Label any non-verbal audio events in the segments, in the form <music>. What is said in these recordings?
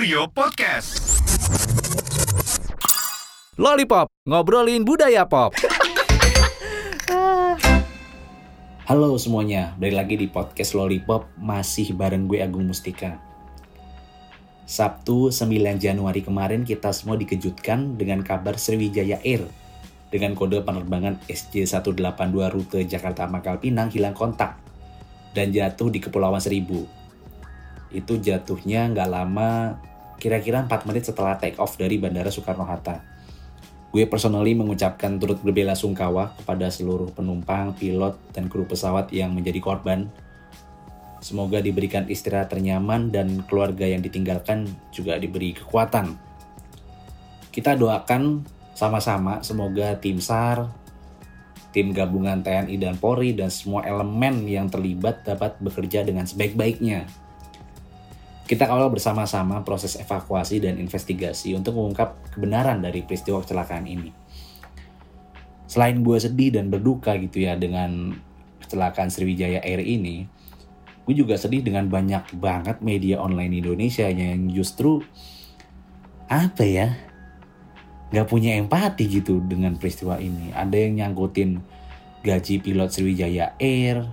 Kurio Podcast. Lollipop, ngobrolin budaya pop. Halo semuanya, balik lagi di podcast Lollipop masih bareng gue Agung Mustika. Sabtu 9 Januari kemarin kita semua dikejutkan dengan kabar Sriwijaya Air dengan kode penerbangan SJ182 rute Jakarta Mangkal Pinang hilang kontak dan jatuh di Kepulauan Seribu. Itu jatuhnya nggak lama, kira-kira 4 menit setelah take off dari Bandara Soekarno-Hatta. Gue personally mengucapkan turut berbela sungkawa kepada seluruh penumpang, pilot, dan kru pesawat yang menjadi korban. Semoga diberikan istirahat ternyaman dan keluarga yang ditinggalkan juga diberi kekuatan. Kita doakan sama-sama semoga tim SAR, tim gabungan TNI dan Polri, dan semua elemen yang terlibat dapat bekerja dengan sebaik-baiknya kita kawal bersama-sama proses evakuasi dan investigasi untuk mengungkap kebenaran dari peristiwa kecelakaan ini. Selain gue sedih dan berduka gitu ya dengan kecelakaan Sriwijaya Air ini, gue juga sedih dengan banyak banget media online Indonesia yang justru apa ya nggak punya empati gitu dengan peristiwa ini. Ada yang nyangkutin gaji pilot Sriwijaya Air,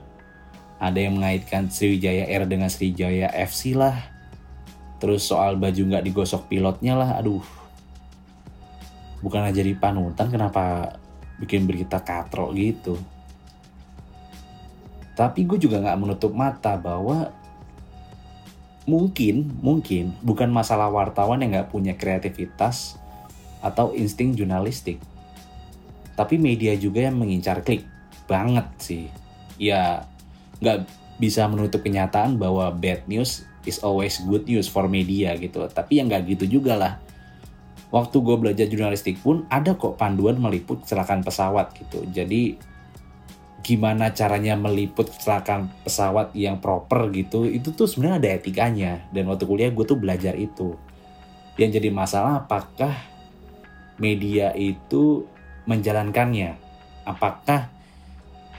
ada yang mengaitkan Sriwijaya Air dengan Sriwijaya FC lah, terus soal baju nggak digosok pilotnya lah aduh. Bukan aja di panutan kenapa bikin berita katro gitu? Tapi gue juga nggak menutup mata bahwa mungkin mungkin bukan masalah wartawan yang nggak punya kreativitas atau insting jurnalistik. Tapi media juga yang mengincar klik. Banget sih. Ya nggak bisa menutup kenyataan bahwa bad news is always good news for media gitu. Tapi yang nggak gitu juga lah. Waktu gue belajar jurnalistik pun ada kok panduan meliput kecelakaan pesawat gitu. Jadi gimana caranya meliput kecelakaan pesawat yang proper gitu, itu tuh sebenarnya ada etikanya. Dan waktu kuliah gue tuh belajar itu. Yang jadi masalah apakah media itu menjalankannya? Apakah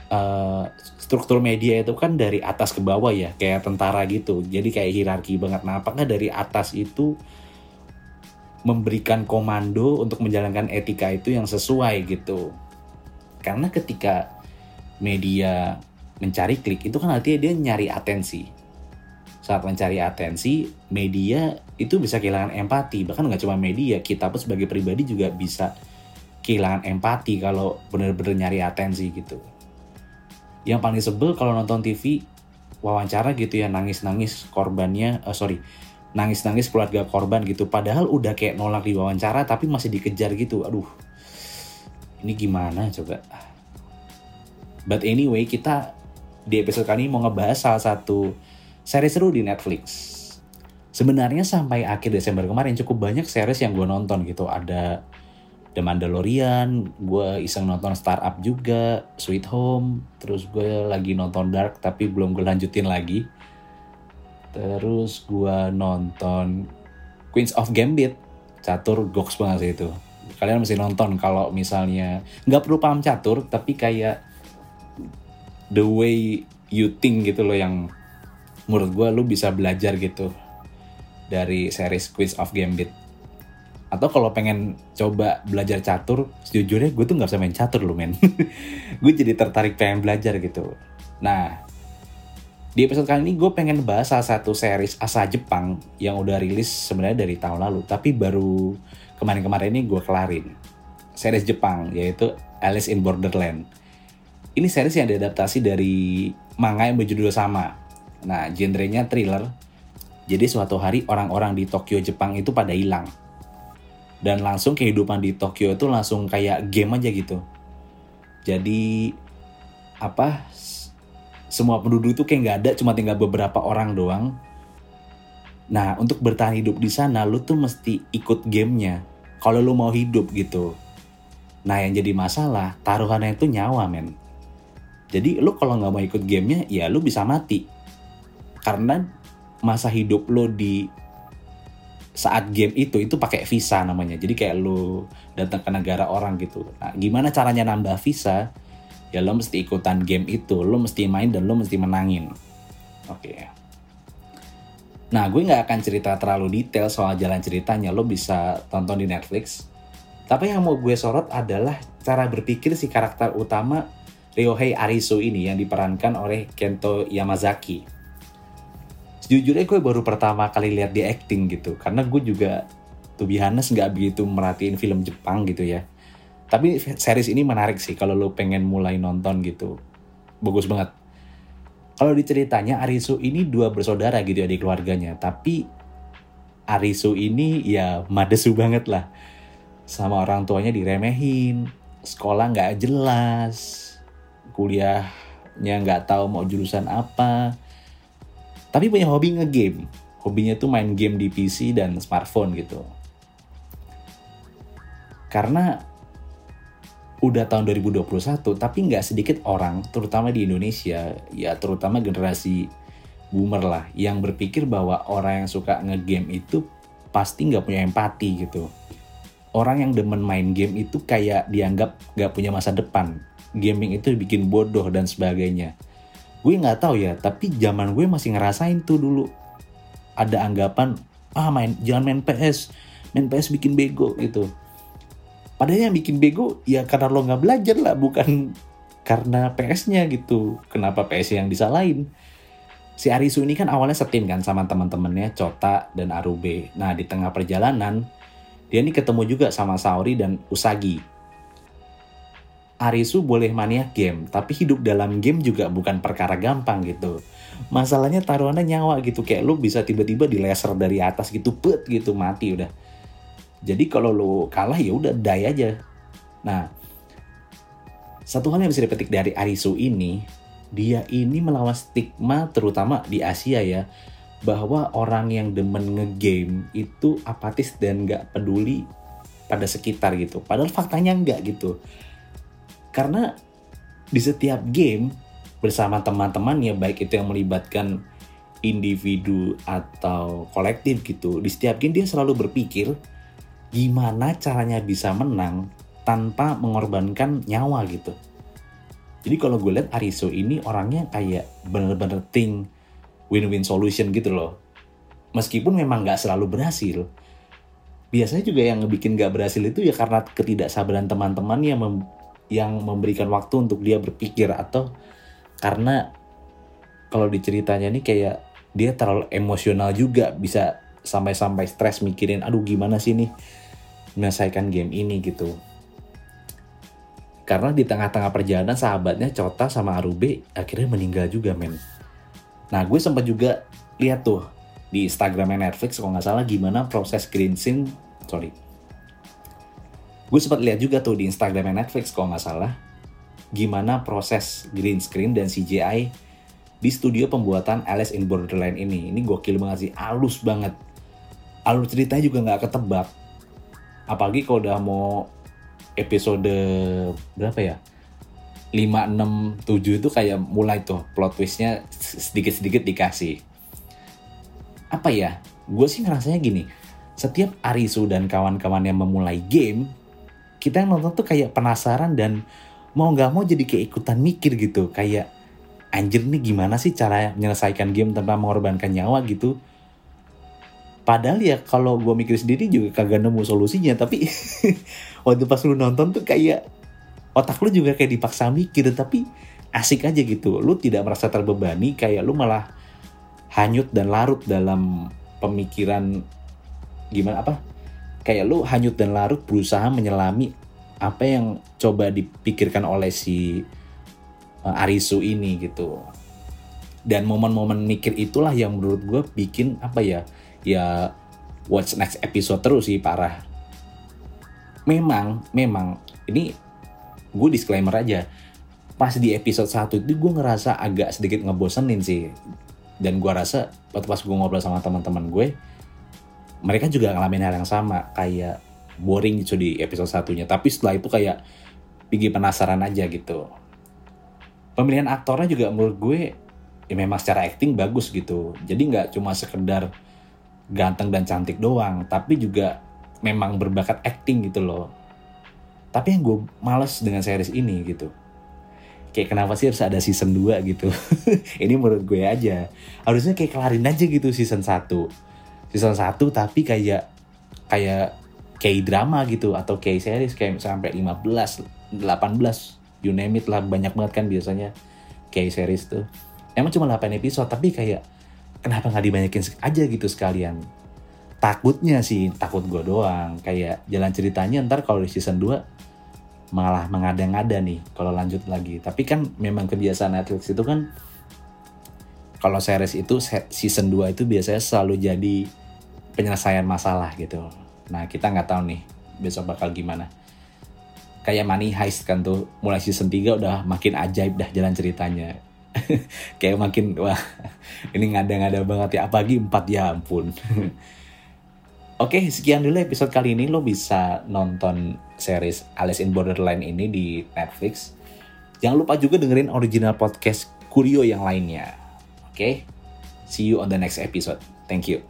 uh, struktur media itu kan dari atas ke bawah ya kayak tentara gitu. Jadi kayak hierarki banget. Nah apakah dari atas itu memberikan komando untuk menjalankan etika itu yang sesuai gitu? Karena ketika media mencari klik itu kan artinya dia nyari atensi. Saat mencari atensi media itu bisa kehilangan empati. Bahkan nggak cuma media kita pun sebagai pribadi juga bisa kehilangan empati kalau benar-benar nyari atensi gitu yang paling sebel kalau nonton TV wawancara gitu ya nangis-nangis korbannya uh, sorry nangis-nangis keluarga korban gitu. Padahal udah kayak nolak di wawancara tapi masih dikejar gitu. Aduh ini gimana coba? But anyway kita di episode kali ini mau ngebahas salah satu series seru di Netflix. Sebenarnya sampai akhir Desember kemarin cukup banyak series yang gue nonton gitu. Ada The Mandalorian, gue iseng nonton Startup juga, Sweet Home, terus gue lagi nonton Dark tapi belum gue lanjutin lagi. Terus gue nonton Queens of Gambit, catur goks banget sih itu. Kalian mesti nonton kalau misalnya nggak perlu paham catur, tapi kayak the way you think gitu loh yang menurut gue lu bisa belajar gitu dari series Queens of Gambit atau kalau pengen coba belajar catur sejujurnya gue tuh nggak bisa main catur loh men. <laughs> Gue jadi tertarik pengen belajar gitu. Nah di episode kali ini gue pengen bahas salah satu series asa Jepang yang udah rilis sebenarnya dari tahun lalu tapi baru kemarin-kemarin ini gue kelarin. Series Jepang yaitu Alice in Borderland. Ini series yang diadaptasi dari manga yang berjudul sama. Nah genrenya thriller. Jadi suatu hari orang-orang di Tokyo Jepang itu pada hilang dan langsung kehidupan di Tokyo itu langsung kayak game aja gitu. Jadi apa semua penduduk itu kayak nggak ada cuma tinggal beberapa orang doang. Nah untuk bertahan hidup di sana lu tuh mesti ikut gamenya. Kalau lu mau hidup gitu. Nah yang jadi masalah taruhannya itu nyawa men. Jadi lu kalau nggak mau ikut gamenya ya lu bisa mati. Karena masa hidup lo di saat game itu itu pakai visa namanya jadi kayak lu datang ke negara orang gitu nah gimana caranya nambah visa ya lo mesti ikutan game itu lo mesti main dan lo mesti menangin oke okay. Nah, gue nggak akan cerita terlalu detail soal jalan ceritanya, lo bisa tonton di Netflix. Tapi yang mau gue sorot adalah cara berpikir si karakter utama Ryohei Arisu ini yang diperankan oleh Kento Yamazaki. Sejujurnya gue baru pertama kali lihat dia acting gitu, karena gue juga to be honest nggak begitu merhatiin film Jepang gitu ya. Tapi series ini menarik sih kalau lo pengen mulai nonton gitu. Bagus banget. Kalau diceritanya Arisu ini dua bersaudara gitu ya di keluarganya, tapi Arisu ini ya madesu banget lah. Sama orang tuanya diremehin, sekolah nggak jelas, kuliahnya nggak tahu mau jurusan apa. Tapi punya hobi ngegame. Hobinya tuh main game di PC dan smartphone gitu. Karena udah tahun 2021 tapi nggak sedikit orang terutama di Indonesia ya terutama generasi boomer lah yang berpikir bahwa orang yang suka ngegame itu pasti nggak punya empati gitu orang yang demen main game itu kayak dianggap nggak punya masa depan gaming itu bikin bodoh dan sebagainya gue nggak tahu ya tapi zaman gue masih ngerasain tuh dulu ada anggapan ah main jangan main PS main PS bikin bego gitu Padahal yang bikin bego ya karena lo nggak belajar lah, bukan <laughs> karena PS-nya gitu. Kenapa PS yang disalahin? Si Arisu ini kan awalnya setim kan sama teman-temannya Cota dan Arube. Nah di tengah perjalanan dia ini ketemu juga sama Saori dan Usagi. Arisu boleh mania game, tapi hidup dalam game juga bukan perkara gampang gitu. Masalahnya taruhannya nyawa gitu, kayak lo bisa tiba-tiba di laser dari atas gitu, put gitu mati udah jadi kalau lo kalah ya udah die aja. Nah, satu hal yang bisa dipetik dari Arisu ini, dia ini melawan stigma terutama di Asia ya, bahwa orang yang demen ngegame itu apatis dan gak peduli pada sekitar gitu. Padahal faktanya enggak gitu. Karena di setiap game bersama teman-temannya baik itu yang melibatkan individu atau kolektif gitu, di setiap game dia selalu berpikir gimana caranya bisa menang tanpa mengorbankan nyawa gitu. Jadi kalau gue lihat Ariso ini orangnya kayak bener-bener think win-win solution gitu loh. Meskipun memang nggak selalu berhasil. Biasanya juga yang ngebikin nggak berhasil itu ya karena ketidaksabaran teman-teman yang yang memberikan waktu untuk dia berpikir atau karena kalau diceritanya nih kayak dia terlalu emosional juga bisa sampai-sampai stres mikirin aduh gimana sih nih menyelesaikan game ini gitu. Karena di tengah-tengah perjalanan sahabatnya Cota sama Arube akhirnya meninggal juga men. Nah gue sempat juga lihat tuh di Instagramnya Netflix kalau nggak salah gimana proses green scene, sorry. Gue sempat lihat juga tuh di Instagramnya Netflix kalau nggak salah. Gimana proses green screen dan CGI di studio pembuatan Alice in Borderland ini. Ini gokil banget sih, halus banget. Alur ceritanya juga nggak ketebak. Apalagi kalau udah mau episode berapa ya? 5, 6, 7 itu kayak mulai tuh plot twistnya sedikit-sedikit dikasih. Apa ya? Gue sih ngerasanya gini. Setiap Arisu dan kawan-kawan yang memulai game kita yang nonton tuh kayak penasaran dan mau nggak mau jadi kayak ikutan mikir gitu kayak anjir nih gimana sih cara menyelesaikan game tanpa mengorbankan nyawa gitu Padahal ya kalau gue mikir sendiri juga kagak nemu solusinya. Tapi <laughs> waktu pas lu nonton tuh kayak otak lu juga kayak dipaksa mikir. Tapi asik aja gitu. Lu tidak merasa terbebani kayak lu malah hanyut dan larut dalam pemikiran gimana apa kayak lu hanyut dan larut berusaha menyelami apa yang coba dipikirkan oleh si uh, Arisu ini gitu dan momen-momen mikir itulah yang menurut gue bikin apa ya ya watch next episode terus sih parah. Memang, memang ini gue disclaimer aja. Pas di episode 1 itu gue ngerasa agak sedikit ngebosenin sih. Dan gue rasa waktu pas gue ngobrol sama teman-teman gue, mereka juga ngalamin hal yang sama kayak boring gitu di episode satunya. Tapi setelah itu kayak bikin penasaran aja gitu. Pemilihan aktornya juga menurut gue ya memang secara acting bagus gitu. Jadi nggak cuma sekedar ganteng dan cantik doang, tapi juga memang berbakat acting gitu loh. Tapi yang gue males dengan series ini gitu. kayak kenapa sih harus ada season 2 gitu <laughs> ini menurut gue aja harusnya kayak kelarin aja gitu season 1 season 1 tapi kayak kayak kayak drama gitu atau kayak series kayak sampai 15 18 you name it lah banyak banget kan biasanya kayak series tuh. Emang cuma 8 episode tapi kayak kenapa nggak dibanyakin aja gitu sekalian? Takutnya sih takut gue doang. Kayak jalan ceritanya ntar kalau di season 2 malah mengada-ngada nih kalau lanjut lagi. Tapi kan memang kebiasaan Netflix itu kan kalau series itu season 2 itu biasanya selalu jadi penyelesaian masalah gitu. Nah kita nggak tahu nih besok bakal gimana. Kayak Money Heist kan tuh mulai season 3 udah makin ajaib dah jalan ceritanya. <laughs> Kayak makin wah <laughs> ini ngada-ngada banget ya apalagi 4 ya ampun. <laughs> Oke, sekian dulu episode kali ini. Lo bisa nonton series Alice in Borderline ini di Netflix. Jangan lupa juga dengerin original podcast Kurio yang lainnya. Oke, see you on the next episode. Thank you.